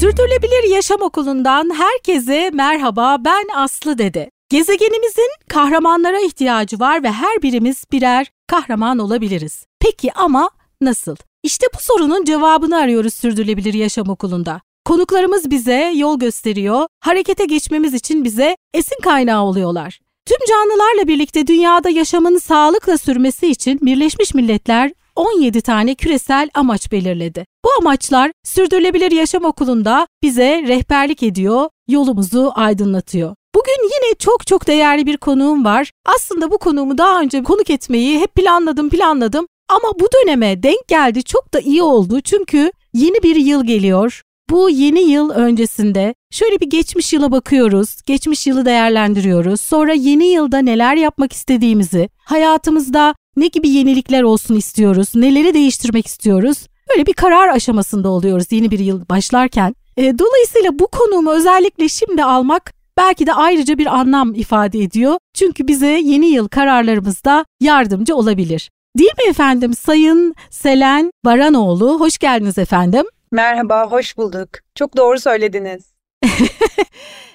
Sürdürülebilir Yaşam Okulu'ndan herkese merhaba ben Aslı Dede. Gezegenimizin kahramanlara ihtiyacı var ve her birimiz birer kahraman olabiliriz. Peki ama nasıl? İşte bu sorunun cevabını arıyoruz Sürdürülebilir Yaşam Okulu'nda. Konuklarımız bize yol gösteriyor, harekete geçmemiz için bize esin kaynağı oluyorlar. Tüm canlılarla birlikte dünyada yaşamın sağlıkla sürmesi için Birleşmiş Milletler 17 tane küresel amaç belirledi. Bu amaçlar Sürdürülebilir Yaşam Okulu'nda bize rehberlik ediyor, yolumuzu aydınlatıyor. Bugün yine çok çok değerli bir konuğum var. Aslında bu konuğumu daha önce konuk etmeyi hep planladım planladım ama bu döneme denk geldi çok da iyi oldu çünkü yeni bir yıl geliyor. Bu yeni yıl öncesinde şöyle bir geçmiş yıla bakıyoruz, geçmiş yılı değerlendiriyoruz. Sonra yeni yılda neler yapmak istediğimizi, hayatımızda ne gibi yenilikler olsun istiyoruz, neleri değiştirmek istiyoruz. Böyle bir karar aşamasında oluyoruz yeni bir yıl başlarken. E, dolayısıyla bu konumu özellikle şimdi almak belki de ayrıca bir anlam ifade ediyor. Çünkü bize yeni yıl kararlarımızda yardımcı olabilir. Değil mi efendim Sayın Selen Baranoğlu? Hoş geldiniz efendim. Merhaba, hoş bulduk. Çok doğru söylediniz.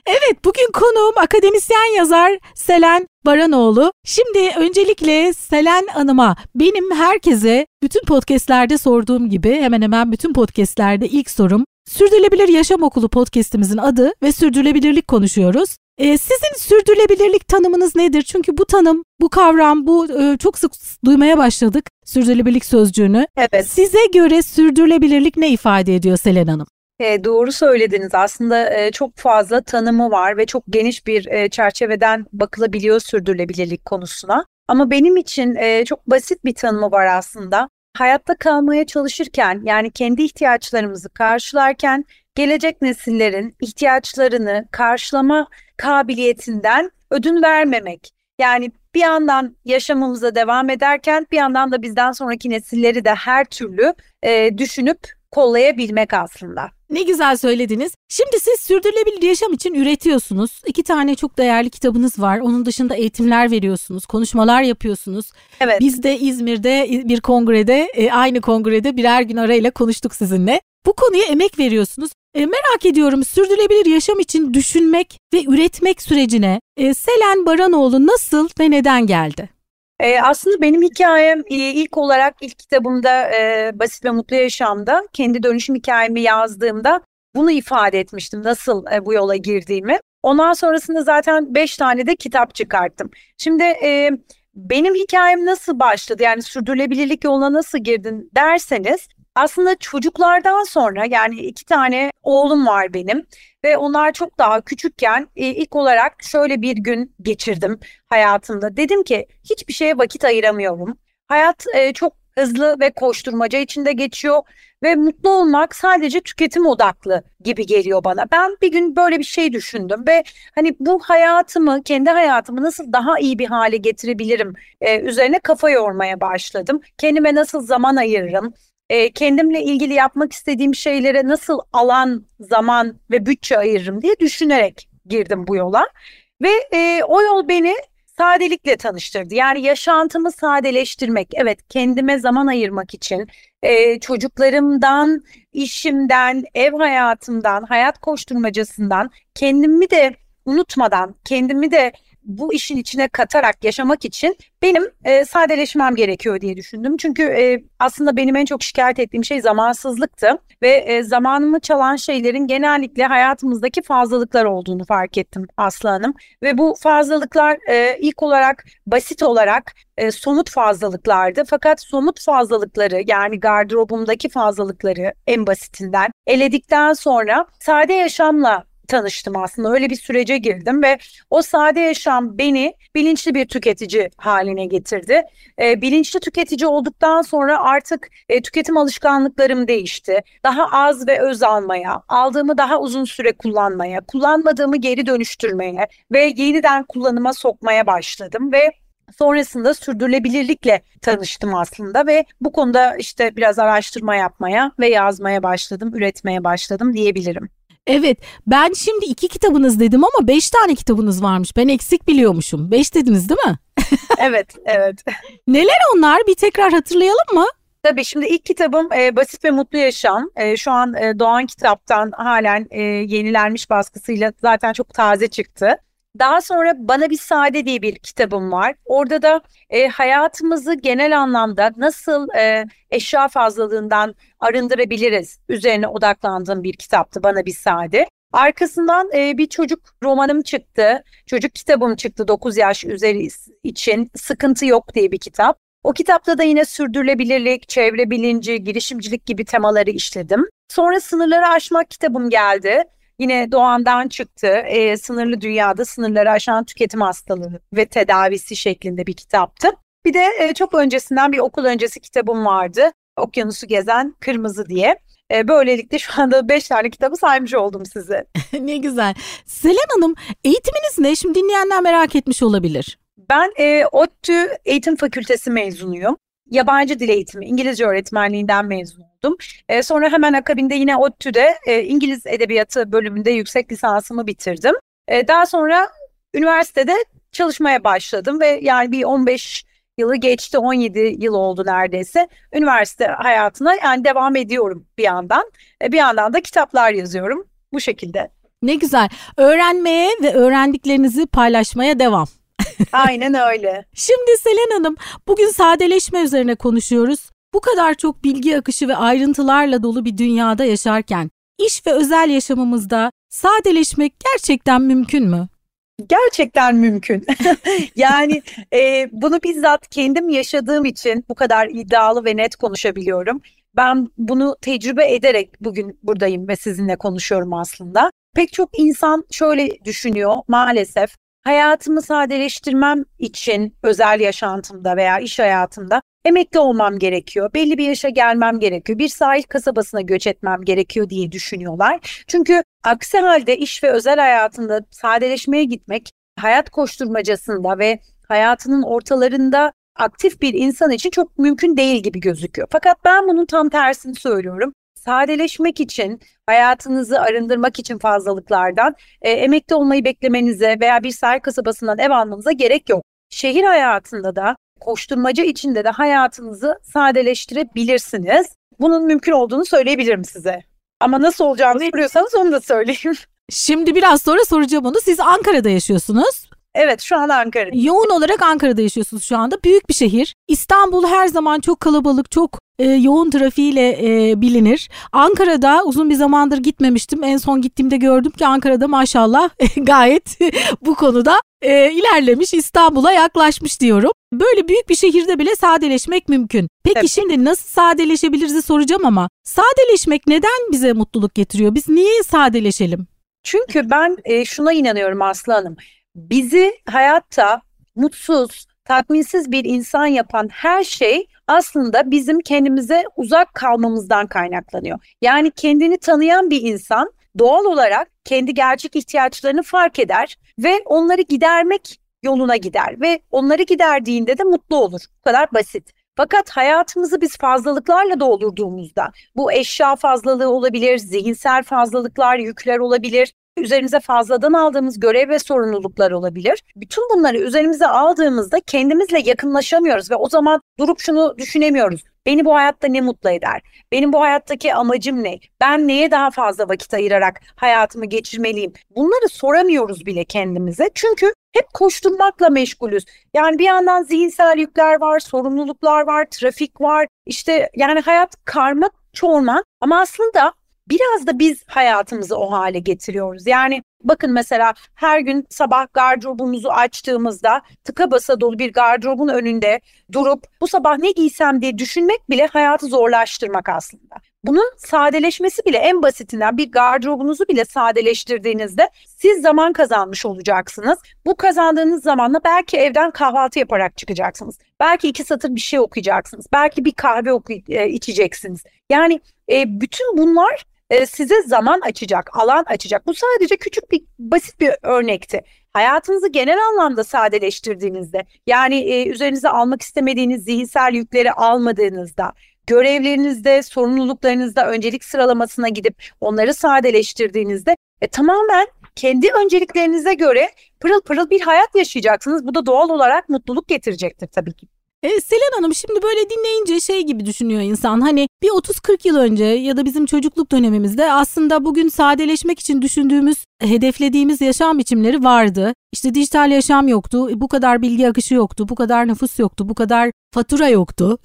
evet, bugün konuğum akademisyen yazar Selen Baranoğlu. Şimdi öncelikle Selen Hanım'a benim herkese bütün podcastlerde sorduğum gibi hemen hemen bütün podcastlerde ilk sorum Sürdürülebilir Yaşam Okulu podcastimizin adı ve sürdürülebilirlik konuşuyoruz. Ee, sizin sürdürülebilirlik tanımınız nedir? Çünkü bu tanım, bu kavram, bu e, çok sık duymaya başladık sürdürülebilirlik sözcüğünü. Evet. Size göre sürdürülebilirlik ne ifade ediyor Selen Hanım? E, doğru söylediniz. Aslında e, çok fazla tanımı var ve çok geniş bir e, çerçeveden bakılabiliyor sürdürülebilirlik konusuna. Ama benim için e, çok basit bir tanımı var aslında. Hayatta kalmaya çalışırken yani kendi ihtiyaçlarımızı karşılarken gelecek nesillerin ihtiyaçlarını karşılama kabiliyetinden ödün vermemek. Yani bir yandan yaşamımıza devam ederken bir yandan da bizden sonraki nesilleri de her türlü e, düşünüp kollayabilmek aslında. Ne güzel söylediniz. Şimdi siz sürdürülebilir yaşam için üretiyorsunuz. İki tane çok değerli kitabınız var. Onun dışında eğitimler veriyorsunuz, konuşmalar yapıyorsunuz. Evet. Biz de İzmir'de bir kongrede, e, aynı kongrede birer gün arayla konuştuk sizinle. Bu konuya emek veriyorsunuz. E, merak ediyorum sürdürülebilir yaşam için düşünmek ve üretmek sürecine e, Selen Baranoğlu nasıl ve neden geldi? E, aslında benim hikayem e, ilk olarak ilk kitabımda e, Basit ve Mutlu Yaşam'da kendi dönüşüm hikayemi yazdığımda bunu ifade etmiştim nasıl e, bu yola girdiğimi. Ondan sonrasında zaten beş tane de kitap çıkarttım. Şimdi e, benim hikayem nasıl başladı yani sürdürülebilirlik yoluna nasıl girdin derseniz aslında çocuklardan sonra yani iki tane oğlum var benim ve onlar çok daha küçükken e, ilk olarak şöyle bir gün geçirdim hayatımda. Dedim ki hiçbir şeye vakit ayıramıyorum. Hayat e, çok hızlı ve koşturmaca içinde geçiyor ve mutlu olmak sadece tüketim odaklı gibi geliyor bana. Ben bir gün böyle bir şey düşündüm ve hani bu hayatımı, kendi hayatımı nasıl daha iyi bir hale getirebilirim e, üzerine kafa yormaya başladım. Kendime nasıl zaman ayırırım, e, kendimle ilgili yapmak istediğim şeylere nasıl alan, zaman ve bütçe ayırırım diye düşünerek girdim bu yola. Ve e, o yol beni sadelikle tanıştırdı. Yani yaşantımı sadeleştirmek, evet kendime zaman ayırmak için e, çocuklarımdan, işimden, ev hayatımdan, hayat koşturmacasından kendimi de unutmadan, kendimi de bu işin içine katarak yaşamak için benim e, sadeleşmem gerekiyor diye düşündüm. Çünkü e, aslında benim en çok şikayet ettiğim şey zamansızlıktı ve e, zamanımı çalan şeylerin genellikle hayatımızdaki fazlalıklar olduğunu fark ettim Aslı Hanım. Ve bu fazlalıklar e, ilk olarak basit olarak e, somut fazlalıklardı. Fakat somut fazlalıkları yani gardırobumdaki fazlalıkları en basitinden eledikten sonra sade yaşamla tanıştım aslında. Öyle bir sürece girdim ve o sade yaşam beni bilinçli bir tüketici haline getirdi. E, bilinçli tüketici olduktan sonra artık e, tüketim alışkanlıklarım değişti. Daha az ve öz almaya, aldığımı daha uzun süre kullanmaya, kullanmadığımı geri dönüştürmeye ve yeniden kullanıma sokmaya başladım ve Sonrasında sürdürülebilirlikle tanıştım aslında ve bu konuda işte biraz araştırma yapmaya ve yazmaya başladım, üretmeye başladım diyebilirim. Evet ben şimdi iki kitabınız dedim ama beş tane kitabınız varmış. Ben eksik biliyormuşum. Beş dediniz değil mi? evet, evet. Neler onlar? Bir tekrar hatırlayalım mı? Tabii şimdi ilk kitabım e, Basit ve Mutlu Yaşam. E, şu an e, Doğan Kitap'tan halen e, yenilenmiş baskısıyla zaten çok taze çıktı. Daha sonra Bana Bir Sade diye bir kitabım var. Orada da e, hayatımızı genel anlamda nasıl e, eşya fazlalığından arındırabiliriz üzerine odaklandığım bir kitaptı Bana Bir Sade. Arkasından e, bir çocuk romanım çıktı. Çocuk kitabım çıktı 9 yaş üzeri için. Sıkıntı Yok diye bir kitap. O kitapta da yine sürdürülebilirlik, çevre bilinci, girişimcilik gibi temaları işledim. Sonra Sınırları Aşmak kitabım geldi. Yine Doğan'dan çıktı. E, sınırlı dünyada sınırları aşan tüketim hastalığı ve tedavisi şeklinde bir kitaptı. Bir de e, çok öncesinden bir okul öncesi kitabım vardı. Okyanusu Gezen Kırmızı diye. E, böylelikle şu anda 5 tane kitabı saymış oldum size. ne güzel. Selen Hanım eğitiminiz ne? Şimdi dinleyenler merak etmiş olabilir. Ben e, ODTÜ Eğitim Fakültesi mezunuyum. Yabancı dil eğitimi, İngilizce öğretmenliğinden mezun oldum. E, sonra hemen akabinde yine ODTÜ'de e, İngiliz Edebiyatı bölümünde yüksek lisansımı bitirdim. E, daha sonra üniversitede çalışmaya başladım ve yani bir 15 yılı geçti 17 yıl oldu neredeyse. Üniversite hayatına yani devam ediyorum bir yandan. E, bir yandan da kitaplar yazıyorum bu şekilde. Ne güzel. Öğrenmeye ve öğrendiklerinizi paylaşmaya devam. Aynen öyle. Şimdi Selen Hanım bugün sadeleşme üzerine konuşuyoruz. Bu kadar çok bilgi akışı ve ayrıntılarla dolu bir dünyada yaşarken iş ve özel yaşamımızda sadeleşmek gerçekten mümkün mü? Gerçekten mümkün. yani e, bunu bizzat kendim yaşadığım için bu kadar iddialı ve net konuşabiliyorum. Ben bunu tecrübe ederek bugün buradayım ve sizinle konuşuyorum aslında. Pek çok insan şöyle düşünüyor maalesef hayatımı sadeleştirmem için özel yaşantımda veya iş hayatımda emekli olmam gerekiyor. Belli bir yaşa gelmem gerekiyor. Bir sahil kasabasına göç etmem gerekiyor diye düşünüyorlar. Çünkü aksi halde iş ve özel hayatında sadeleşmeye gitmek hayat koşturmacasında ve hayatının ortalarında aktif bir insan için çok mümkün değil gibi gözüküyor. Fakat ben bunun tam tersini söylüyorum sadeleşmek için, hayatınızı arındırmak için fazlalıklardan e, emekli olmayı beklemenize veya bir sahil kasabasından ev almanıza gerek yok. Şehir hayatında da koşturmaca içinde de hayatınızı sadeleştirebilirsiniz. Bunun mümkün olduğunu söyleyebilirim size. Ama nasıl olacağını soruyorsanız onu da söyleyeyim. Şimdi biraz sonra soracağım onu. Siz Ankara'da yaşıyorsunuz. Evet şu an Ankara. Yoğun olarak Ankara'da yaşıyorsunuz şu anda. Büyük bir şehir. İstanbul her zaman çok kalabalık, çok e, yoğun trafiğiyle e, bilinir. Ankara'da uzun bir zamandır gitmemiştim. En son gittiğimde gördüm ki Ankara'da maşallah gayet bu konuda e, ilerlemiş, İstanbul'a yaklaşmış diyorum. Böyle büyük bir şehirde bile sadeleşmek mümkün. Peki evet. şimdi nasıl sadeleşebiliriz soracağım ama sadeleşmek neden bize mutluluk getiriyor? Biz niye sadeleşelim? Çünkü ben e, şuna inanıyorum Aslı Hanım. Bizi hayatta mutsuz, tatminsiz bir insan yapan her şey aslında bizim kendimize uzak kalmamızdan kaynaklanıyor. Yani kendini tanıyan bir insan doğal olarak kendi gerçek ihtiyaçlarını fark eder ve onları gidermek yoluna gider ve onları giderdiğinde de mutlu olur. Bu kadar basit. Fakat hayatımızı biz fazlalıklarla doldurduğumuzda bu eşya fazlalığı olabilir, zihinsel fazlalıklar, yükler olabilir, üzerimize fazladan aldığımız görev ve sorumluluklar olabilir. Bütün bunları üzerimize aldığımızda kendimizle yakınlaşamıyoruz ve o zaman durup şunu düşünemiyoruz. Beni bu hayatta ne mutlu eder? Benim bu hayattaki amacım ne? Ben neye daha fazla vakit ayırarak hayatımı geçirmeliyim? Bunları soramıyoruz bile kendimize. Çünkü hep koşturmakla meşgulüz. Yani bir yandan zihinsel yükler var, sorumluluklar var, trafik var. İşte yani hayat karma çorman ama aslında biraz da biz hayatımızı o hale getiriyoruz. Yani bakın mesela her gün sabah gardırobumuzu açtığımızda tıka basa dolu bir gardırobun önünde durup bu sabah ne giysem diye düşünmek bile hayatı zorlaştırmak aslında. Bunun sadeleşmesi bile en basitinden bir gardırobunuzu bile sadeleştirdiğinizde siz zaman kazanmış olacaksınız. Bu kazandığınız zamanla belki evden kahvaltı yaparak çıkacaksınız. Belki iki satır bir şey okuyacaksınız. Belki bir kahve oku- e, içeceksiniz. Yani e, bütün bunlar e, size zaman açacak, alan açacak. Bu sadece küçük bir basit bir örnekti. Hayatınızı genel anlamda sadeleştirdiğinizde, yani e, üzerinize almak istemediğiniz zihinsel yükleri almadığınızda, görevlerinizde, sorumluluklarınızda öncelik sıralamasına gidip onları sadeleştirdiğinizde e, tamamen kendi önceliklerinize göre pırıl pırıl bir hayat yaşayacaksınız. Bu da doğal olarak mutluluk getirecektir tabii ki. E, Selen Hanım şimdi böyle dinleyince şey gibi düşünüyor insan. Hani bir 30-40 yıl önce ya da bizim çocukluk dönemimizde aslında bugün sadeleşmek için düşündüğümüz, hedeflediğimiz yaşam biçimleri vardı. İşte dijital yaşam yoktu, bu kadar bilgi akışı yoktu, bu kadar nüfus yoktu, bu kadar fatura yoktu.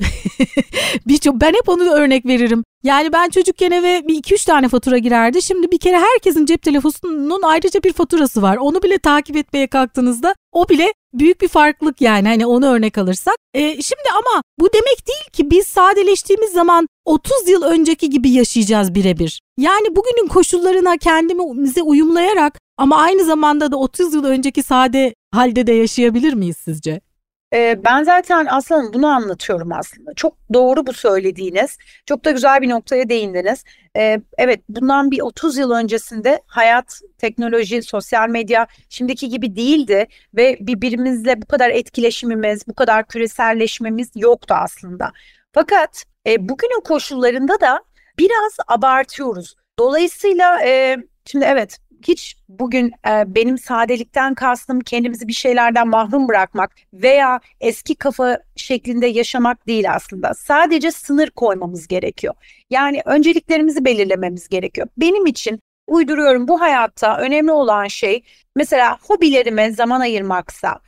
Birçok ben hep onu örnek veririm. Yani ben çocukken eve bir iki üç tane fatura girerdi. Şimdi bir kere herkesin cep telefonunun ayrıca bir faturası var. Onu bile takip etmeye kalktığınızda o bile büyük bir farklılık yani hani onu örnek alırsak. E, şimdi ama bu demek değil ki biz sadeleştiğimiz zaman 30 yıl önceki gibi yaşayacağız birebir. Yani bugünün koşullarına kendimizi uyumlayarak ama aynı zamanda da 30 yıl önceki sade halde de yaşayabilir miyiz sizce? ben zaten aslında bunu anlatıyorum aslında. Çok doğru bu söylediğiniz. Çok da güzel bir noktaya değindiniz. evet bundan bir 30 yıl öncesinde hayat, teknoloji, sosyal medya şimdiki gibi değildi ve birbirimizle bu kadar etkileşimimiz, bu kadar küreselleşmemiz yoktu aslında. Fakat bugünün koşullarında da biraz abartıyoruz. Dolayısıyla şimdi evet hiç bugün e, benim sadelikten kastım kendimizi bir şeylerden mahrum bırakmak veya eski kafa şeklinde yaşamak değil aslında. Sadece sınır koymamız gerekiyor. Yani önceliklerimizi belirlememiz gerekiyor. Benim için uyduruyorum bu hayatta önemli olan şey mesela hobilerime zaman ayırmaksa,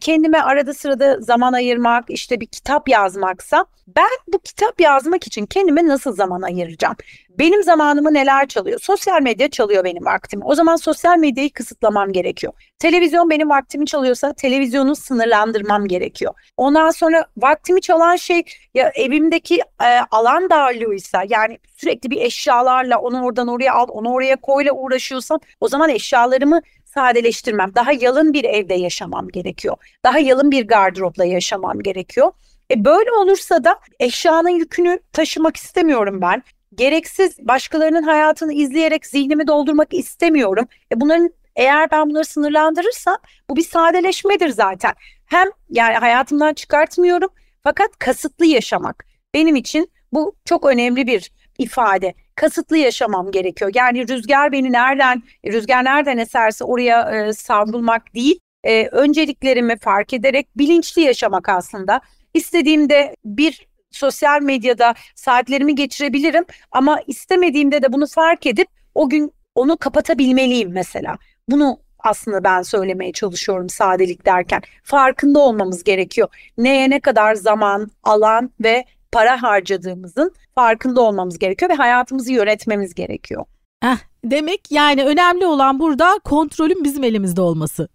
kendime arada sırada zaman ayırmak, işte bir kitap yazmaksa ben bu kitap yazmak için kendime nasıl zaman ayıracağım? Benim zamanımı neler çalıyor? Sosyal medya çalıyor benim vaktimi. O zaman sosyal medyayı kısıtlamam gerekiyor. Televizyon benim vaktimi çalıyorsa televizyonu sınırlandırmam gerekiyor. Ondan sonra vaktimi çalan şey ya evimdeki e, alan darlığıysa yani sürekli bir eşyalarla onu oradan oraya al, onu oraya koyla uğraşıyorsam o zaman eşyalarımı sadeleştirmem. Daha yalın bir evde yaşamam gerekiyor. Daha yalın bir gardıropla yaşamam gerekiyor. E böyle olursa da eşyanın yükünü taşımak istemiyorum ben. Gereksiz başkalarının hayatını izleyerek zihnimi doldurmak istemiyorum. E bunların eğer ben bunları sınırlandırırsam bu bir sadeleşmedir zaten. Hem yani hayatımdan çıkartmıyorum fakat kasıtlı yaşamak benim için bu çok önemli bir ifade. Kasıtlı yaşamam gerekiyor. Yani rüzgar beni nereden, rüzgar nereden eserse oraya e, savrulmak değil. E, önceliklerimi fark ederek bilinçli yaşamak aslında. İstediğimde bir sosyal medyada saatlerimi geçirebilirim ama istemediğimde de bunu fark edip o gün onu kapatabilmeliyim mesela. Bunu aslında ben söylemeye çalışıyorum sadelik derken. Farkında olmamız gerekiyor. Neye ne kadar zaman, alan ve para harcadığımızın farkında olmamız gerekiyor ve hayatımızı yönetmemiz gerekiyor. Heh, demek yani önemli olan burada kontrolün bizim elimizde olması.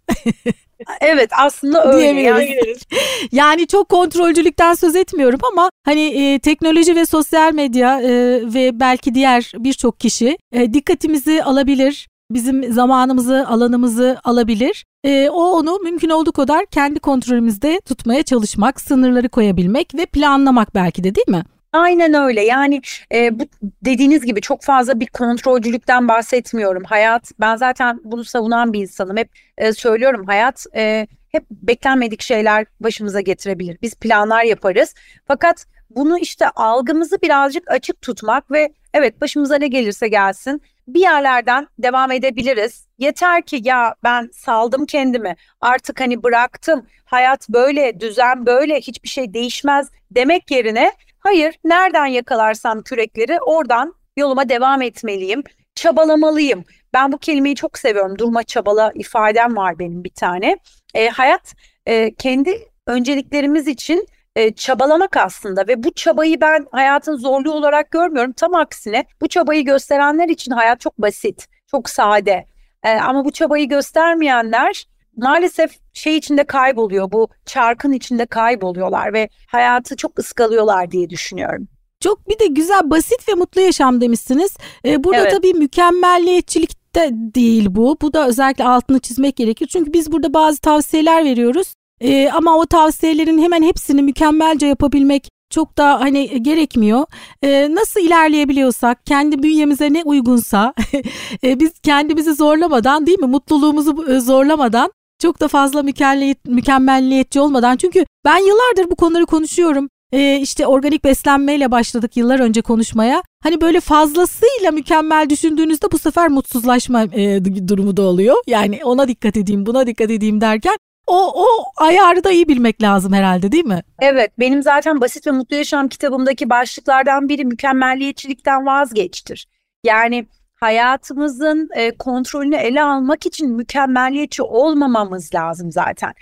evet aslında öyle. Yani. yani çok kontrolcülükten söz etmiyorum ama hani e, teknoloji ve sosyal medya e, ve belki diğer birçok kişi e, dikkatimizi alabilir, bizim zamanımızı, alanımızı alabilir. E, o onu mümkün olduğu kadar kendi kontrolümüzde tutmaya çalışmak, sınırları koyabilmek ve planlamak belki de değil mi? Aynen öyle yani e, bu dediğiniz gibi çok fazla bir kontrolcülükten bahsetmiyorum. Hayat ben zaten bunu savunan bir insanım. Hep e, söylüyorum hayat e, hep beklenmedik şeyler başımıza getirebilir. Biz planlar yaparız fakat bunu işte algımızı birazcık açık tutmak ve evet başımıza ne gelirse gelsin bir yerlerden devam edebiliriz. Yeter ki ya ben saldım kendimi artık hani bıraktım hayat böyle düzen böyle hiçbir şey değişmez demek yerine hayır nereden yakalarsam kürekleri oradan yoluma devam etmeliyim çabalamalıyım. Ben bu kelimeyi çok seviyorum durma çabala ifadem var benim bir tane. E, hayat e, kendi önceliklerimiz için e, çabalamak aslında ve bu çabayı ben hayatın zorluğu olarak görmüyorum. Tam aksine bu çabayı gösterenler için hayat çok basit, çok sade. E, ama bu çabayı göstermeyenler maalesef şey içinde kayboluyor. Bu çarkın içinde kayboluyorlar ve hayatı çok ıskalıyorlar diye düşünüyorum. Çok bir de güzel, basit ve mutlu yaşam demişsiniz. Ee, burada evet. tabii mükemmelliyetçilik de değil bu. Bu da özellikle altını çizmek gerekir. Çünkü biz burada bazı tavsiyeler veriyoruz. Ee, ama o tavsiyelerin hemen hepsini mükemmelce yapabilmek çok da hani gerekmiyor. Ee, nasıl ilerleyebiliyorsak, kendi bünyemize ne uygunsa, e, biz kendimizi zorlamadan değil mi, mutluluğumuzu e, zorlamadan, çok da fazla mükemmelliyet, mükemmelliyetçi olmadan. Çünkü ben yıllardır bu konuları konuşuyorum. e, işte organik beslenmeyle başladık yıllar önce konuşmaya. Hani böyle fazlasıyla mükemmel düşündüğünüzde bu sefer mutsuzlaşma e, durumu da oluyor. Yani ona dikkat edeyim, buna dikkat edeyim derken o, o ayarı da iyi bilmek lazım herhalde değil mi? Evet benim zaten Basit ve Mutlu Yaşam kitabımdaki başlıklardan biri mükemmelliyetçilikten vazgeçtir. Yani hayatımızın e, kontrolünü ele almak için mükemmeliyetçi olmamamız lazım zaten.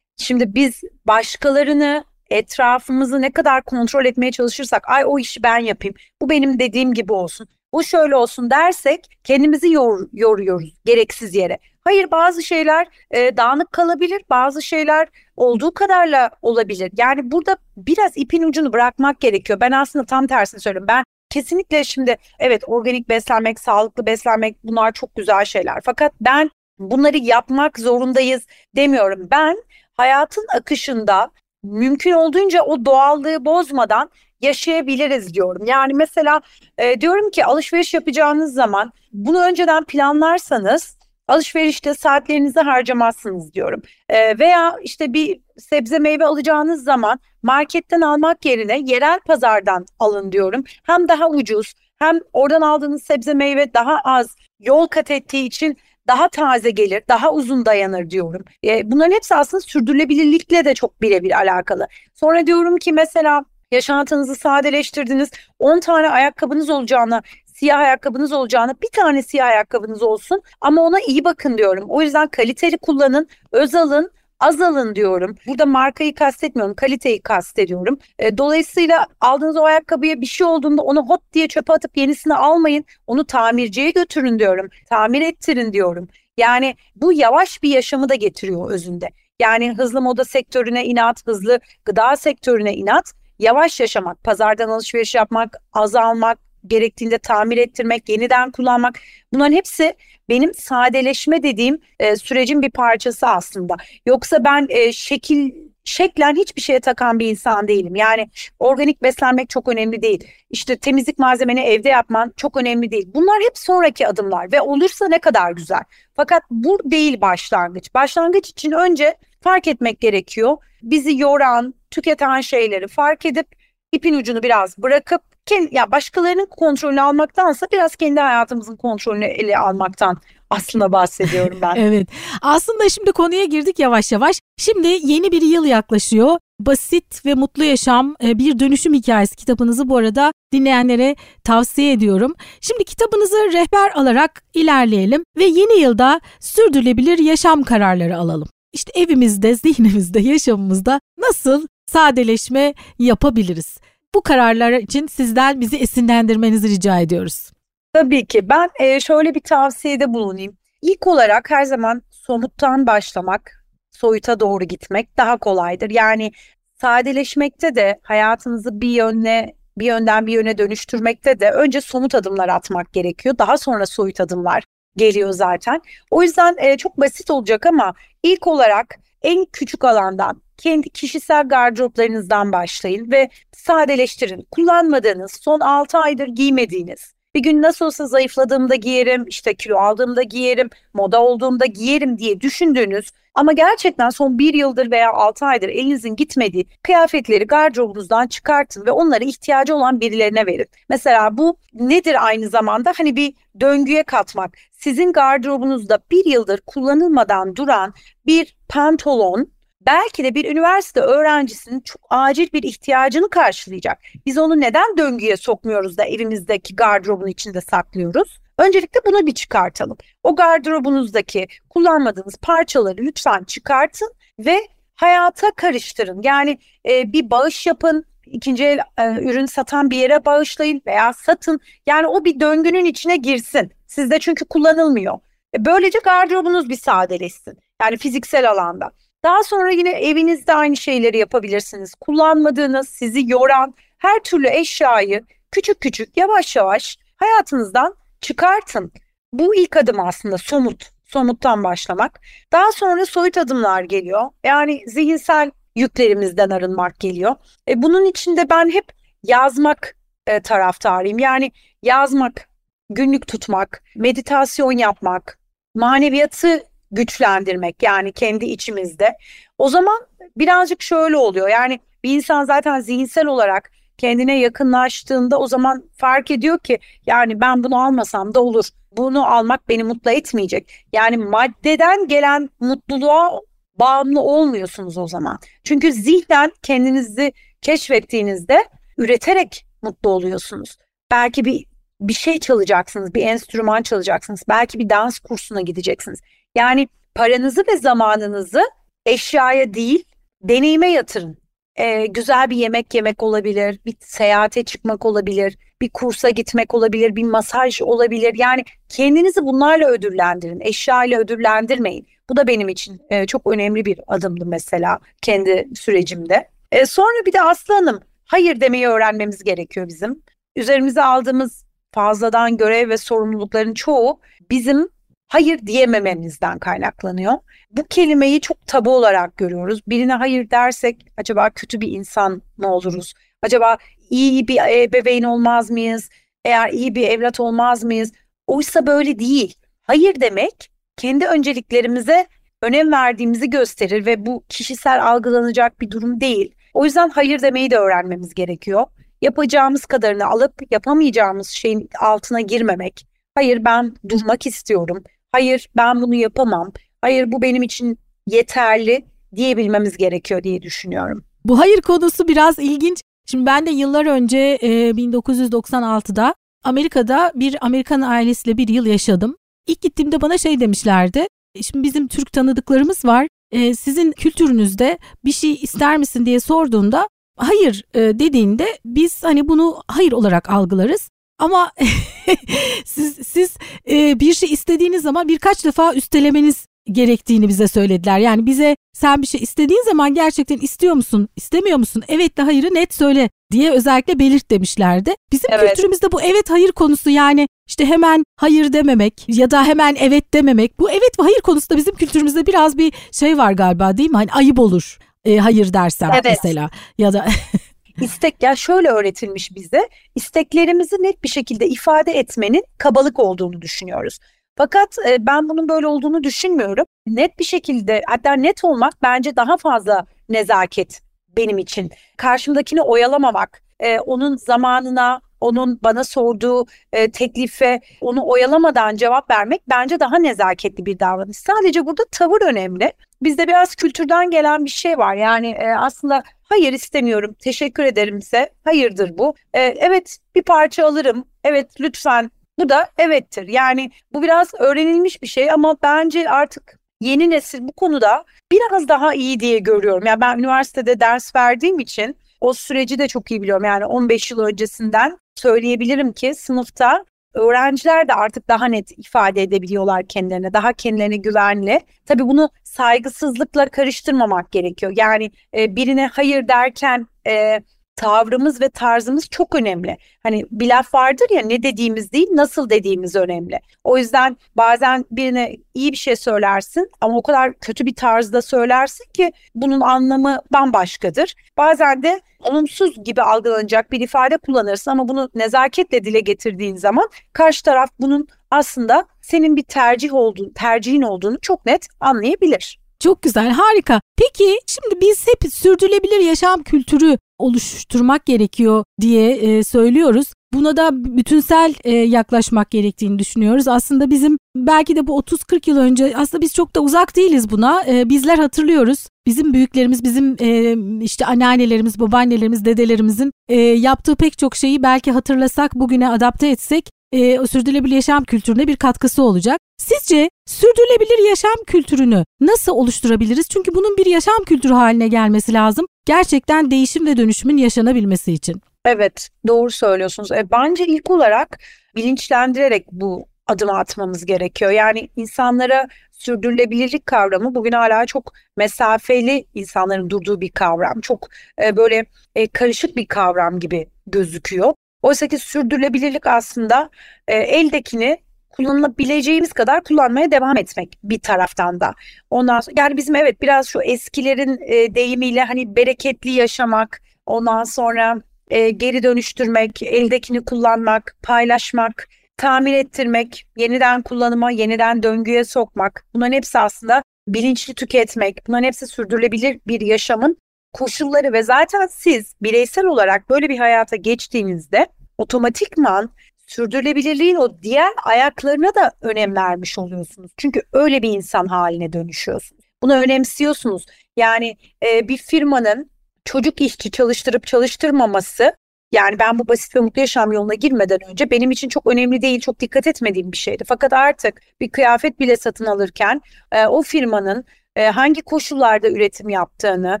Şimdi biz başkalarını etrafımızı ne kadar kontrol etmeye çalışırsak ay o işi ben yapayım bu benim dediğim gibi olsun bu şöyle olsun dersek kendimizi yor, yoruyoruz gereksiz yere. Hayır bazı şeyler e, dağınık kalabilir bazı şeyler olduğu kadarla olabilir. Yani burada biraz ipin ucunu bırakmak gerekiyor. Ben aslında tam tersini söylüyorum. Ben kesinlikle şimdi evet organik beslenmek, sağlıklı beslenmek bunlar çok güzel şeyler. Fakat ben bunları yapmak zorundayız demiyorum. Ben hayatın akışında mümkün olduğunca o doğallığı bozmadan yaşayabiliriz diyorum. Yani mesela e, diyorum ki alışveriş yapacağınız zaman bunu önceden planlarsanız alışverişte saatlerinizi harcamazsınız diyorum. E, veya işte bir sebze meyve alacağınız zaman marketten almak yerine yerel pazardan alın diyorum. Hem daha ucuz hem oradan aldığınız sebze meyve daha az yol kat ettiği için daha taze gelir, daha uzun dayanır diyorum. E, bunların hepsi aslında sürdürülebilirlikle de çok birebir alakalı. Sonra diyorum ki mesela yaşantınızı sadeleştirdiniz. 10 tane ayakkabınız olacağına siyah ayakkabınız olacağına bir tane siyah ayakkabınız olsun ama ona iyi bakın diyorum. O yüzden kaliteli kullanın, öz alın, az alın diyorum. Burada markayı kastetmiyorum, kaliteyi kastediyorum. E, dolayısıyla aldığınız o ayakkabıya bir şey olduğunda onu hot diye çöpe atıp yenisini almayın. Onu tamirciye götürün diyorum. Tamir ettirin diyorum. Yani bu yavaş bir yaşamı da getiriyor özünde. Yani hızlı moda sektörüne inat, hızlı gıda sektörüne inat, yavaş yaşamak, pazardan alışveriş yapmak, az almak, gerektiğinde tamir ettirmek, yeniden kullanmak bunların hepsi benim sadeleşme dediğim e, sürecin bir parçası aslında. Yoksa ben e, şekil şeklen hiçbir şeye takan bir insan değilim. Yani organik beslenmek çok önemli değil. İşte temizlik malzemeni evde yapman çok önemli değil. Bunlar hep sonraki adımlar ve olursa ne kadar güzel. Fakat bu değil başlangıç. Başlangıç için önce fark etmek gerekiyor. Bizi yoran, tüketen şeyleri fark edip ipin ucunu biraz bırakıp kendi, ya başkalarının kontrolünü almaktansa biraz kendi hayatımızın kontrolünü ele almaktan aslında bahsediyorum ben. evet. Aslında şimdi konuya girdik yavaş yavaş. Şimdi yeni bir yıl yaklaşıyor. Basit ve Mutlu Yaşam e, bir dönüşüm hikayesi kitabınızı bu arada dinleyenlere tavsiye ediyorum. Şimdi kitabınızı rehber alarak ilerleyelim ve yeni yılda sürdürülebilir yaşam kararları alalım. İşte evimizde, zihnimizde, yaşamımızda nasıl sadeleşme yapabiliriz? Bu kararlar için sizden bizi esinlendirmenizi rica ediyoruz. Tabii ki ben e, şöyle bir tavsiyede bulunayım. İlk olarak her zaman somuttan başlamak, soyuta doğru gitmek daha kolaydır. Yani sadeleşmekte de hayatınızı bir yöne bir yönden bir yöne dönüştürmekte de önce somut adımlar atmak gerekiyor. Daha sonra soyut adımlar geliyor zaten. O yüzden e, çok basit olacak ama ilk olarak en küçük alandan kendi kişisel gardıroplarınızdan başlayın ve sadeleştirin. Kullanmadığınız, son 6 aydır giymediğiniz, bir gün nasıl olsa zayıfladığımda giyerim, işte kilo aldığımda giyerim, moda olduğumda giyerim diye düşündüğünüz ama gerçekten son bir yıldır veya altı aydır elinizin gitmediği kıyafetleri gardırobunuzdan çıkartın ve onları ihtiyacı olan birilerine verin. Mesela bu nedir aynı zamanda? Hani bir döngüye katmak. Sizin gardırobunuzda bir yıldır kullanılmadan duran bir pantolon belki de bir üniversite öğrencisinin çok acil bir ihtiyacını karşılayacak. Biz onu neden döngüye sokmuyoruz da evimizdeki gardırobun içinde saklıyoruz? Öncelikle bunu bir çıkartalım. O gardırobunuzdaki kullanmadığınız parçaları lütfen çıkartın ve hayata karıştırın. Yani e, bir bağış yapın, ikinci el e, ürün satan bir yere bağışlayın veya satın. Yani o bir döngünün içine girsin. Sizde çünkü kullanılmıyor. E, böylece gardırobunuz bir sadeleşsin. Yani fiziksel alanda. Daha sonra yine evinizde aynı şeyleri yapabilirsiniz. Kullanmadığınız, sizi yoran her türlü eşyayı küçük küçük yavaş yavaş hayatınızdan çıkartın. Bu ilk adım aslında somut, somuttan başlamak. Daha sonra soyut adımlar geliyor. Yani zihinsel yüklerimizden arınmak geliyor. E, bunun içinde ben hep yazmak e, taraftarıyım. Yani yazmak, günlük tutmak, meditasyon yapmak, maneviyatı güçlendirmek yani kendi içimizde. O zaman birazcık şöyle oluyor. Yani Bir insan zaten zihinsel olarak kendine yakınlaştığında o zaman fark ediyor ki yani ben bunu almasam da olur. Bunu almak beni mutlu etmeyecek. Yani maddeden gelen mutluluğa bağımlı olmuyorsunuz o zaman. Çünkü zihnen kendinizi keşfettiğinizde üreterek mutlu oluyorsunuz. Belki bir bir şey çalacaksınız, bir enstrüman çalacaksınız. Belki bir dans kursuna gideceksiniz. Yani paranızı ve zamanınızı eşyaya değil, deneyime yatırın. Ee, güzel bir yemek yemek olabilir, bir seyahate çıkmak olabilir, bir kursa gitmek olabilir, bir masaj olabilir. Yani kendinizi bunlarla ödüllendirin, eşyayla ödüllendirmeyin. Bu da benim için e, çok önemli bir adımdı mesela kendi sürecimde. E, sonra bir de Aslı Hanım, hayır demeyi öğrenmemiz gerekiyor bizim. Üzerimize aldığımız fazladan görev ve sorumlulukların çoğu bizim hayır diyemememizden kaynaklanıyor. Bu kelimeyi çok tabu olarak görüyoruz. Birine hayır dersek acaba kötü bir insan mı oluruz? Acaba iyi bir ebeveyn olmaz mıyız? Eğer iyi bir evlat olmaz mıyız? Oysa böyle değil. Hayır demek kendi önceliklerimize önem verdiğimizi gösterir ve bu kişisel algılanacak bir durum değil. O yüzden hayır demeyi de öğrenmemiz gerekiyor. Yapacağımız kadarını alıp yapamayacağımız şeyin altına girmemek. Hayır ben durmak istiyorum. Hayır ben bunu yapamam. Hayır bu benim için yeterli diyebilmemiz gerekiyor diye düşünüyorum. Bu hayır konusu biraz ilginç. Şimdi ben de yıllar önce e, 1996'da Amerika'da bir Amerikan ailesiyle bir yıl yaşadım. İlk gittiğimde bana şey demişlerdi. Şimdi bizim Türk tanıdıklarımız var. E, sizin kültürünüzde bir şey ister misin diye sorduğunda hayır e, dediğinde biz hani bunu hayır olarak algılarız. Ama siz siz e, bir şey istediğiniz zaman birkaç defa üstelemeniz gerektiğini bize söylediler. Yani bize sen bir şey istediğin zaman gerçekten istiyor musun, istemiyor musun? Evet de hayırı net söyle diye özellikle belirt demişlerdi. Bizim evet. kültürümüzde bu evet hayır konusu yani işte hemen hayır dememek ya da hemen evet dememek. Bu evet ve hayır konusunda bizim kültürümüzde biraz bir şey var galiba değil mi? Hani ayıp olur e, hayır dersem evet. mesela ya da İstek ya şöyle öğretilmiş bize isteklerimizi net bir şekilde ifade etmenin kabalık olduğunu düşünüyoruz. Fakat e, ben bunun böyle olduğunu düşünmüyorum. Net bir şekilde hatta net olmak bence daha fazla nezaket benim için. Karşımdakini oyalamamak, e, onun zamanına, onun bana sorduğu e, teklife onu oyalamadan cevap vermek bence daha nezaketli bir davranış. Sadece burada tavır önemli. Bizde biraz kültürden gelen bir şey var. Yani e, aslında hayır istemiyorum, teşekkür ederimse hayırdır bu. E, evet bir parça alırım, evet lütfen bu da evettir. Yani bu biraz öğrenilmiş bir şey ama bence artık yeni nesil bu konuda biraz daha iyi diye görüyorum. Yani ben üniversitede ders verdiğim için o süreci de çok iyi biliyorum. Yani 15 yıl öncesinden söyleyebilirim ki sınıfta öğrenciler de artık daha net ifade edebiliyorlar kendilerine, daha kendilerine güvenli. Tabii bunu saygısızlıkla karıştırmamak gerekiyor. Yani e, birine hayır derken e, tavrımız ve tarzımız çok önemli. Hani bir laf vardır ya ne dediğimiz değil nasıl dediğimiz önemli. O yüzden bazen birine iyi bir şey söylersin ama o kadar kötü bir tarzda söylersin ki bunun anlamı bambaşkadır. Bazen de olumsuz gibi algılanacak bir ifade kullanırsın ama bunu nezaketle dile getirdiğin zaman karşı taraf bunun aslında senin bir tercih olduğunu, tercihin olduğunu çok net anlayabilir. Çok güzel, harika. Peki şimdi biz hep sürdürülebilir yaşam kültürü oluşturmak gerekiyor diye e, söylüyoruz. Buna da bütünsel e, yaklaşmak gerektiğini düşünüyoruz. Aslında bizim belki de bu 30-40 yıl önce aslında biz çok da uzak değiliz buna. E, bizler hatırlıyoruz. Bizim büyüklerimiz, bizim e, işte anneannelerimiz, babaannelerimiz, dedelerimizin e, yaptığı pek çok şeyi belki hatırlasak, bugüne adapte etsek e, sürdürülebilir yaşam kültürüne bir katkısı olacak. Sizce sürdürülebilir yaşam kültürünü nasıl oluşturabiliriz? Çünkü bunun bir yaşam kültürü haline gelmesi lazım. Gerçekten değişim ve dönüşümün yaşanabilmesi için. Evet, doğru söylüyorsunuz. E, bence ilk olarak bilinçlendirerek bu adımı atmamız gerekiyor. Yani insanlara sürdürülebilirlik kavramı bugün hala çok mesafeli insanların durduğu bir kavram. Çok e, böyle e, karışık bir kavram gibi gözüküyor. Oysa ki sürdürülebilirlik aslında e, eldekini kullanılabileceğimiz kadar kullanmaya devam etmek bir taraftan da. Ondan sonra yani bizim evet biraz şu eskilerin e, deyimiyle hani bereketli yaşamak, ondan sonra e, geri dönüştürmek, eldekini kullanmak, paylaşmak, tamir ettirmek, yeniden kullanıma, yeniden döngüye sokmak. Bunların hepsi aslında bilinçli tüketmek. Bunların hepsi sürdürülebilir bir yaşamın koşulları ve zaten siz bireysel olarak böyle bir hayata geçtiğinizde otomatikman sürdürülebilirliğin o diğer ayaklarına da önem vermiş oluyorsunuz. Çünkü öyle bir insan haline dönüşüyorsunuz. Bunu önemsiyorsunuz. Yani e, bir firmanın çocuk işçi çalıştırıp çalıştırmaması yani ben bu basit ve mutlu yaşam yoluna girmeden önce benim için çok önemli değil, çok dikkat etmediğim bir şeydi. Fakat artık bir kıyafet bile satın alırken e, o firmanın e, hangi koşullarda üretim yaptığını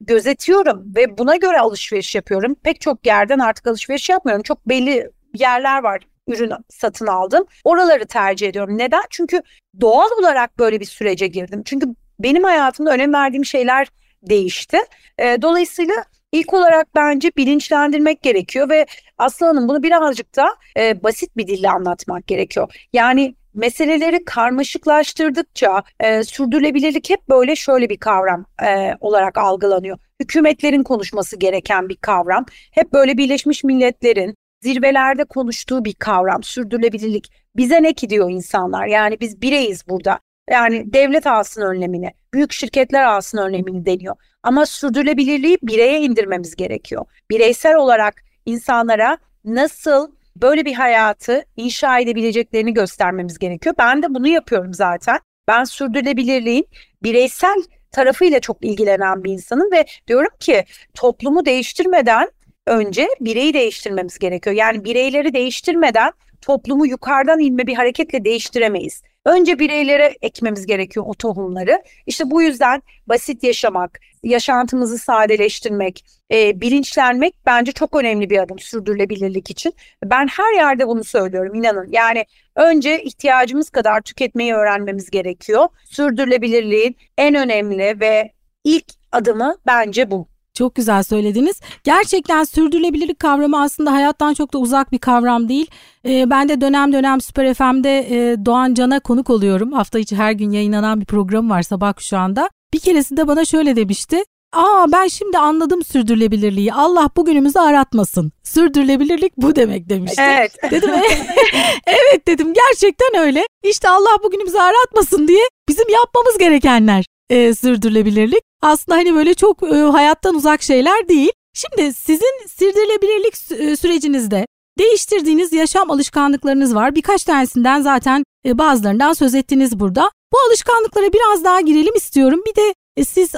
gözetiyorum ve buna göre alışveriş yapıyorum. Pek çok yerden artık alışveriş yapmıyorum. Çok belli yerler var ürün satın aldım. Oraları tercih ediyorum. Neden? Çünkü doğal olarak böyle bir sürece girdim. Çünkü benim hayatımda önem verdiğim şeyler değişti. E, dolayısıyla ilk olarak bence bilinçlendirmek gerekiyor ve Aslı Hanım bunu birazcık da e, basit bir dille anlatmak gerekiyor. Yani meseleleri karmaşıklaştırdıkça e, sürdürülebilirlik hep böyle şöyle bir kavram e, olarak algılanıyor. Hükümetlerin konuşması gereken bir kavram. Hep böyle Birleşmiş Milletler'in zirvelerde konuştuğu bir kavram sürdürülebilirlik. Bize ne ki diyor insanlar yani biz bireyiz burada. Yani devlet alsın önlemini, büyük şirketler alsın önlemini deniyor. Ama sürdürülebilirliği bireye indirmemiz gerekiyor. Bireysel olarak insanlara nasıl böyle bir hayatı inşa edebileceklerini göstermemiz gerekiyor. Ben de bunu yapıyorum zaten. Ben sürdürülebilirliğin bireysel tarafıyla çok ilgilenen bir insanım ve diyorum ki toplumu değiştirmeden önce bireyi değiştirmemiz gerekiyor. Yani bireyleri değiştirmeden toplumu yukarıdan inme bir hareketle değiştiremeyiz. Önce bireylere ekmemiz gerekiyor o tohumları. İşte bu yüzden basit yaşamak, yaşantımızı sadeleştirmek, e, bilinçlenmek bence çok önemli bir adım sürdürülebilirlik için. Ben her yerde bunu söylüyorum inanın. Yani önce ihtiyacımız kadar tüketmeyi öğrenmemiz gerekiyor. Sürdürülebilirliğin en önemli ve ilk adımı bence bu. Çok güzel söylediniz. Gerçekten sürdürülebilirlik kavramı aslında hayattan çok da uzak bir kavram değil. Ee, ben de dönem dönem Süper FM'de e, Doğan Can'a konuk oluyorum. Hafta içi her gün yayınlanan bir program var sabah kuşağında. Bir keresinde bana şöyle demişti. Aa ben şimdi anladım sürdürülebilirliği. Allah bugünümüzü aratmasın. Sürdürülebilirlik bu demek demişti. Evet. Dedim evet dedim gerçekten öyle. İşte Allah bugünümüzü aratmasın diye bizim yapmamız gerekenler e, sürdürülebilirlik. Aslında hani böyle çok e, hayattan uzak şeyler değil. Şimdi sizin sürdürülebilirlik e, sürecinizde değiştirdiğiniz yaşam alışkanlıklarınız var. Birkaç tanesinden zaten e, bazılarından söz ettiniz burada. Bu alışkanlıklara biraz daha girelim istiyorum. Bir de siz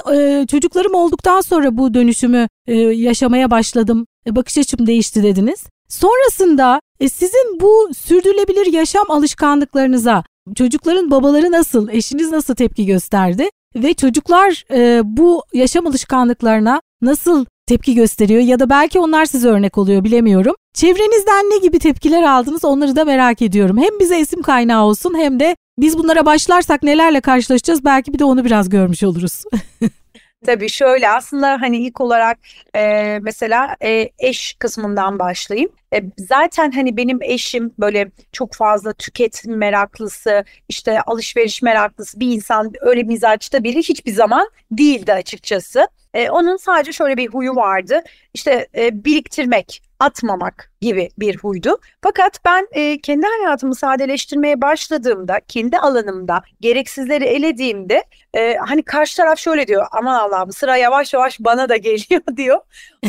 çocuklarım olduktan sonra bu dönüşümü yaşamaya başladım. Bakış açım değişti dediniz. Sonrasında sizin bu sürdürülebilir yaşam alışkanlıklarınıza çocukların babaları nasıl, eşiniz nasıl tepki gösterdi? Ve çocuklar e, bu yaşam alışkanlıklarına nasıl tepki gösteriyor ya da belki onlar size örnek oluyor bilemiyorum. Çevrenizden ne gibi tepkiler aldınız onları da merak ediyorum. Hem bize isim kaynağı olsun hem de biz bunlara başlarsak nelerle karşılaşacağız belki bir de onu biraz görmüş oluruz. Tabii şöyle aslında hani ilk olarak e, mesela e, eş kısmından başlayayım. E, zaten hani benim eşim böyle çok fazla tüketim meraklısı, işte alışveriş meraklısı bir insan öyle mizaçta biri hiçbir zaman değildi açıkçası. E, onun sadece şöyle bir huyu vardı. İşte e, biriktirmek, atmamak gibi bir huydu. Fakat ben e, kendi hayatımı sadeleştirmeye başladığımda, kendi alanımda gereksizleri elediğimde e, hani karşı taraf şöyle diyor. Aman Allah'ım sıra yavaş yavaş bana da geliyor diyor.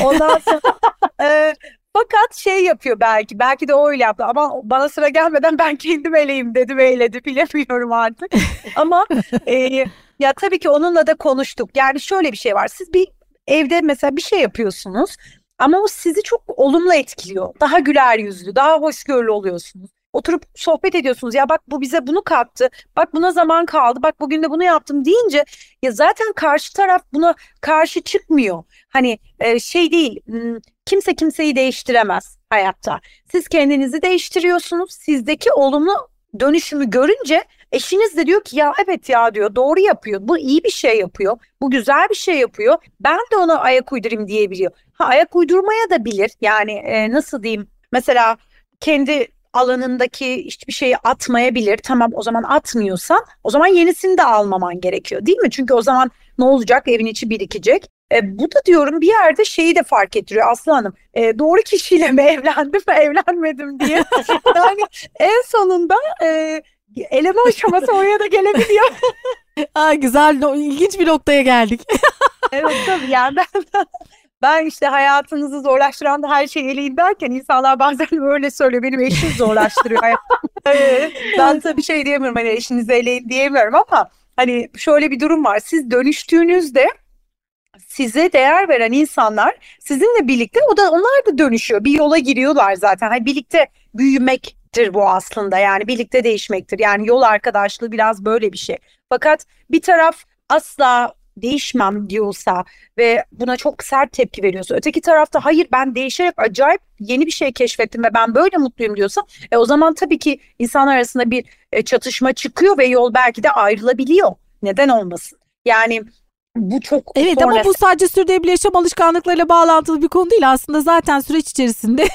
Ondan sonra e, fakat şey yapıyor belki. Belki de o öyle yaptı. Ama bana sıra gelmeden ben kendim eleyim dedi ve eyledi. Bilemiyorum artık. Ama e, ya tabii ki onunla da konuştuk. Yani şöyle bir şey var. Siz bir evde mesela bir şey yapıyorsunuz. Ama o sizi çok olumlu etkiliyor. Daha güler yüzlü, daha hoşgörülü oluyorsunuz. Oturup sohbet ediyorsunuz. Ya bak bu bize bunu kattı. Bak buna zaman kaldı. Bak bugün de bunu yaptım deyince ya zaten karşı taraf buna karşı çıkmıyor. Hani e, şey değil. Kimse kimseyi değiştiremez hayatta. Siz kendinizi değiştiriyorsunuz. Sizdeki olumlu dönüşümü görünce eşiniz de diyor ki ya evet ya diyor doğru yapıyor. Bu iyi bir şey yapıyor. Bu güzel bir şey yapıyor. Ben de ona ayak uydurayım diyebiliyor. Ha ayak uydurmaya da bilir. Yani e, nasıl diyeyim? Mesela kendi alanındaki hiçbir şeyi atmayabilir. Tamam o zaman atmıyorsan o zaman yenisini de almaman gerekiyor değil mi? Çünkü o zaman ne olacak? Evin içi birikecek. E, bu da diyorum bir yerde şeyi de fark ettiriyor Aslı Hanım. E, doğru kişiyle mi evlendim mi evlenmedim diye. yani en sonunda e, eleme aşaması oraya da gelebiliyor. Aa, güzel, ilginç bir noktaya geldik. evet tabii yani ben, ben işte hayatınızı zorlaştıran da her şeyi eleyin derken insanlar bazen öyle söylüyor. Benim eşim zorlaştırıyor ben tabii şey diyemiyorum hani eşinizi eleyin diyemiyorum ama hani şöyle bir durum var. Siz dönüştüğünüzde size değer veren insanlar sizinle birlikte o da onlar da dönüşüyor. Bir yola giriyorlar zaten. Hani birlikte büyümektir bu aslında. Yani birlikte değişmektir. Yani yol arkadaşlığı biraz böyle bir şey. Fakat bir taraf asla değişmem diyorsa ve buna çok sert tepki veriyorsa öteki tarafta hayır ben değişerek acayip yeni bir şey keşfettim ve ben böyle mutluyum diyorsa e, o zaman tabii ki insanlar arasında bir e, çatışma çıkıyor ve yol belki de ayrılabiliyor. Neden olmasın? Yani bu çok Evet sonrası. ama bu sadece sürdürülebilir yaşam alışkanlıklarıyla bağlantılı bir konu değil aslında zaten süreç içerisinde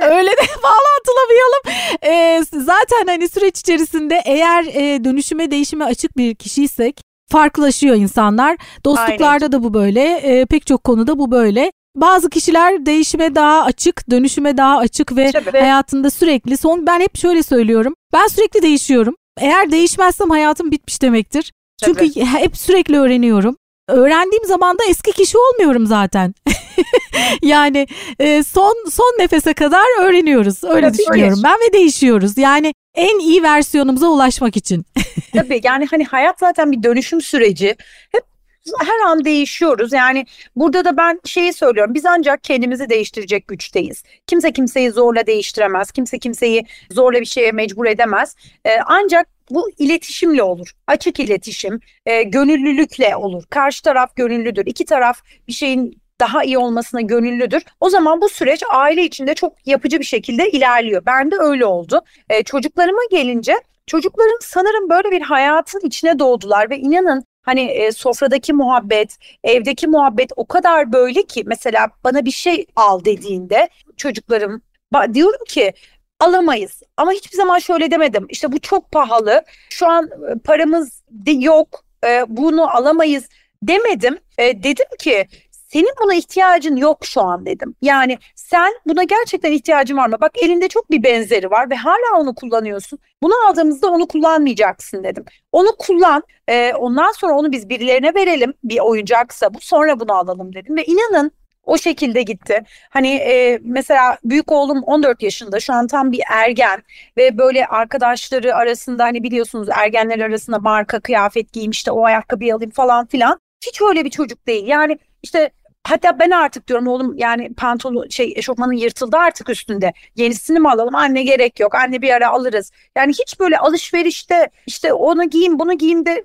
öyle de bağlantılamayalım. Ee, zaten hani süreç içerisinde eğer e, dönüşüme değişime açık bir kişiysek farklılaşıyor insanlar. Dostluklarda Aynen. da bu böyle, e, pek çok konuda bu böyle. Bazı kişiler değişime daha açık, dönüşüme daha açık ve Tabii. hayatında sürekli son ben hep şöyle söylüyorum. Ben sürekli değişiyorum. Eğer değişmezsem hayatım bitmiş demektir. Tabii. Çünkü hep sürekli öğreniyorum. Öğrendiğim zaman da eski kişi olmuyorum zaten. yani e, son son nefese kadar öğreniyoruz. Öyle Tabii düşünüyorum öyle. ben ve değişiyoruz. Yani en iyi versiyonumuza ulaşmak için. Tabii yani hani hayat zaten bir dönüşüm süreci. Hep her an değişiyoruz. Yani burada da ben şeyi söylüyorum. Biz ancak kendimizi değiştirecek güçteyiz. Kimse kimseyi zorla değiştiremez. Kimse kimseyi zorla bir şeye mecbur edemez. Ee, ancak bu iletişimle olur. Açık iletişim, e, gönüllülükle olur. Karşı taraf gönüllüdür. İki taraf bir şeyin daha iyi olmasına gönüllüdür. O zaman bu süreç aile içinde çok yapıcı bir şekilde ilerliyor. Ben de öyle oldu. E, çocuklarıma gelince çocuklarım sanırım böyle bir hayatın içine doğdular ve inanın Hani e, sofradaki muhabbet, evdeki muhabbet o kadar böyle ki mesela bana bir şey al dediğinde çocuklarım diyorum ki alamayız. Ama hiçbir zaman şöyle demedim. İşte bu çok pahalı. Şu an e, paramız yok. E, bunu alamayız demedim. E, dedim ki senin buna ihtiyacın yok şu an dedim. Yani sen buna gerçekten ihtiyacın var mı? Bak elinde çok bir benzeri var ve hala onu kullanıyorsun. Bunu aldığımızda onu kullanmayacaksın dedim. Onu kullan. Ondan sonra onu biz birilerine verelim. Bir oyuncaksa bu sonra bunu alalım dedim. Ve inanın o şekilde gitti. Hani e, mesela büyük oğlum 14 yaşında şu an tam bir ergen ve böyle arkadaşları arasında hani biliyorsunuz ergenler arasında marka kıyafet giyeyim işte o ayakkabıyı alayım falan filan. Hiç öyle bir çocuk değil. Yani işte Hatta ben artık diyorum oğlum yani pantolon şey eşofmanın yırtıldı artık üstünde. Yenisini mi alalım? Anne gerek yok. Anne bir ara alırız. Yani hiç böyle alışverişte işte onu giyeyim bunu giyeyim de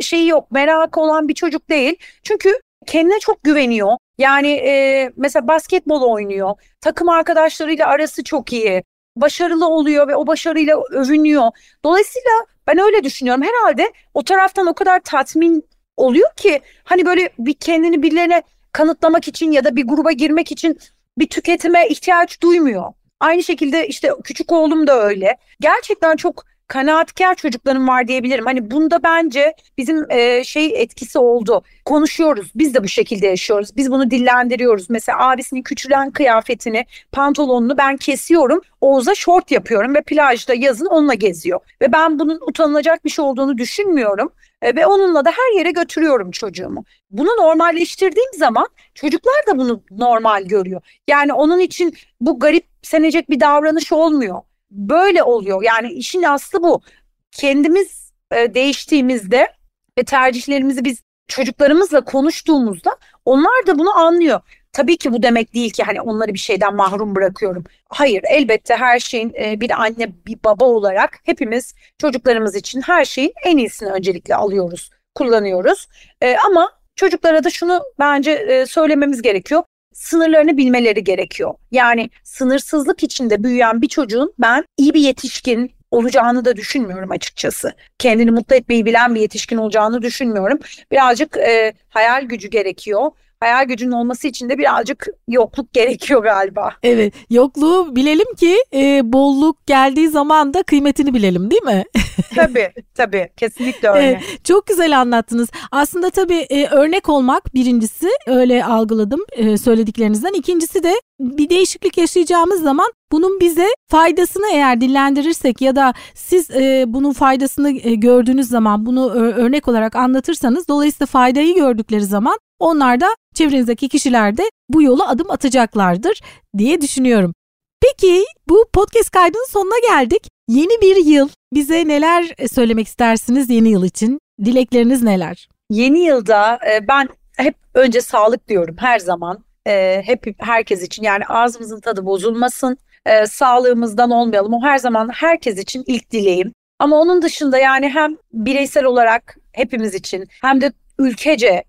şeyi yok. Merak olan bir çocuk değil. Çünkü kendine çok güveniyor. Yani e, mesela basketbol oynuyor. Takım arkadaşlarıyla arası çok iyi. Başarılı oluyor ve o başarıyla övünüyor. Dolayısıyla ben öyle düşünüyorum. Herhalde o taraftan o kadar tatmin oluyor ki hani böyle bir kendini birilerine kanıtlamak için ya da bir gruba girmek için bir tüketime ihtiyaç duymuyor. Aynı şekilde işte küçük oğlum da öyle. Gerçekten çok kanaatkar çocuklarım var diyebilirim. Hani bunda bence bizim e, şey etkisi oldu. Konuşuyoruz. Biz de bu şekilde yaşıyoruz. Biz bunu dillendiriyoruz. Mesela abisinin küçülen kıyafetini, pantolonunu ben kesiyorum. Oğuz'a şort yapıyorum ve plajda yazın onunla geziyor. Ve ben bunun utanılacak bir şey olduğunu düşünmüyorum. E, ve onunla da her yere götürüyorum çocuğumu. Bunu normalleştirdiğim zaman çocuklar da bunu normal görüyor. Yani onun için bu garip senecek bir davranış olmuyor. Böyle oluyor. Yani işin aslı bu. Kendimiz e, değiştiğimizde ve tercihlerimizi biz çocuklarımızla konuştuğumuzda onlar da bunu anlıyor. Tabii ki bu demek değil ki hani onları bir şeyden mahrum bırakıyorum. Hayır elbette her şeyin e, bir anne bir baba olarak hepimiz çocuklarımız için her şeyin en iyisini öncelikle alıyoruz, kullanıyoruz. E, ama çocuklara da şunu bence e, söylememiz gerekiyor. Sınırlarını bilmeleri gerekiyor. Yani sınırsızlık içinde büyüyen bir çocuğun ben iyi bir yetişkin, olacağını da düşünmüyorum açıkçası. Kendini mutlu etmeyi bilen bir yetişkin olacağını düşünmüyorum. Birazcık e, hayal gücü gerekiyor hayal gücünün olması için de birazcık yokluk gerekiyor galiba. Evet yokluğu bilelim ki e, bolluk geldiği zaman da kıymetini bilelim değil mi? tabii tabii kesinlikle öyle. Evet, çok güzel anlattınız. Aslında tabii e, örnek olmak birincisi öyle algıladım e, söylediklerinizden. İkincisi de bir değişiklik yaşayacağımız zaman bunun bize faydasını eğer dillendirirsek ya da siz e, bunun faydasını e, gördüğünüz zaman bunu örnek olarak anlatırsanız dolayısıyla faydayı gördükleri zaman onlar da çevrenizdeki kişiler de bu yola adım atacaklardır diye düşünüyorum. Peki bu podcast kaydının sonuna geldik. Yeni bir yıl bize neler söylemek istersiniz yeni yıl için? Dilekleriniz neler? Yeni yılda e, ben hep önce sağlık diyorum her zaman. E, hep herkes için yani ağzımızın tadı bozulmasın. E, sağlığımızdan olmayalım. O her zaman herkes için ilk dileğim. Ama onun dışında yani hem bireysel olarak hepimiz için hem de ülkece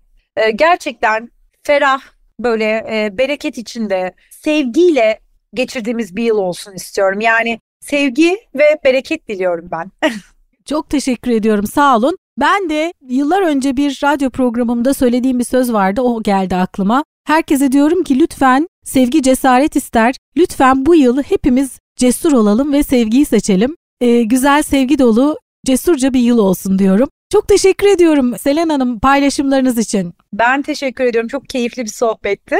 gerçekten ferah böyle bereket içinde sevgiyle geçirdiğimiz bir yıl olsun istiyorum. Yani sevgi ve bereket diliyorum ben. Çok teşekkür ediyorum sağ olun. Ben de yıllar önce bir radyo programımda söylediğim bir söz vardı o geldi aklıma. Herkese diyorum ki lütfen sevgi cesaret ister. Lütfen bu yıl hepimiz cesur olalım ve sevgiyi seçelim. Ee, güzel sevgi dolu cesurca bir yıl olsun diyorum. Çok teşekkür ediyorum Selen Hanım paylaşımlarınız için. Ben teşekkür ediyorum. Çok keyifli bir sohbetti.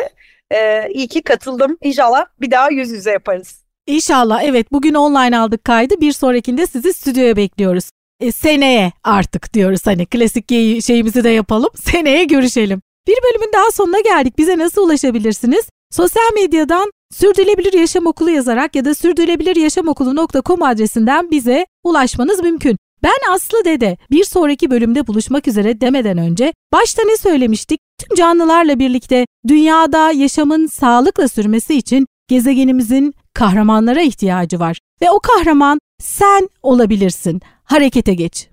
Ee, iyi ki katıldım. İnşallah bir daha yüz yüze yaparız. İnşallah evet bugün online aldık kaydı bir sonrakinde sizi stüdyoya bekliyoruz. E, seneye artık diyoruz hani klasik şeyimizi de yapalım seneye görüşelim. Bir bölümün daha sonuna geldik bize nasıl ulaşabilirsiniz? Sosyal medyadan Sürdürülebilir Yaşam Okulu yazarak ya da sürdürülebiliryaşamokulu.com adresinden bize ulaşmanız mümkün. Ben Aslı Dede. Bir sonraki bölümde buluşmak üzere demeden önce başta ne söylemiştik? Tüm canlılarla birlikte dünyada yaşamın sağlıkla sürmesi için gezegenimizin kahramanlara ihtiyacı var ve o kahraman sen olabilirsin. Harekete geç.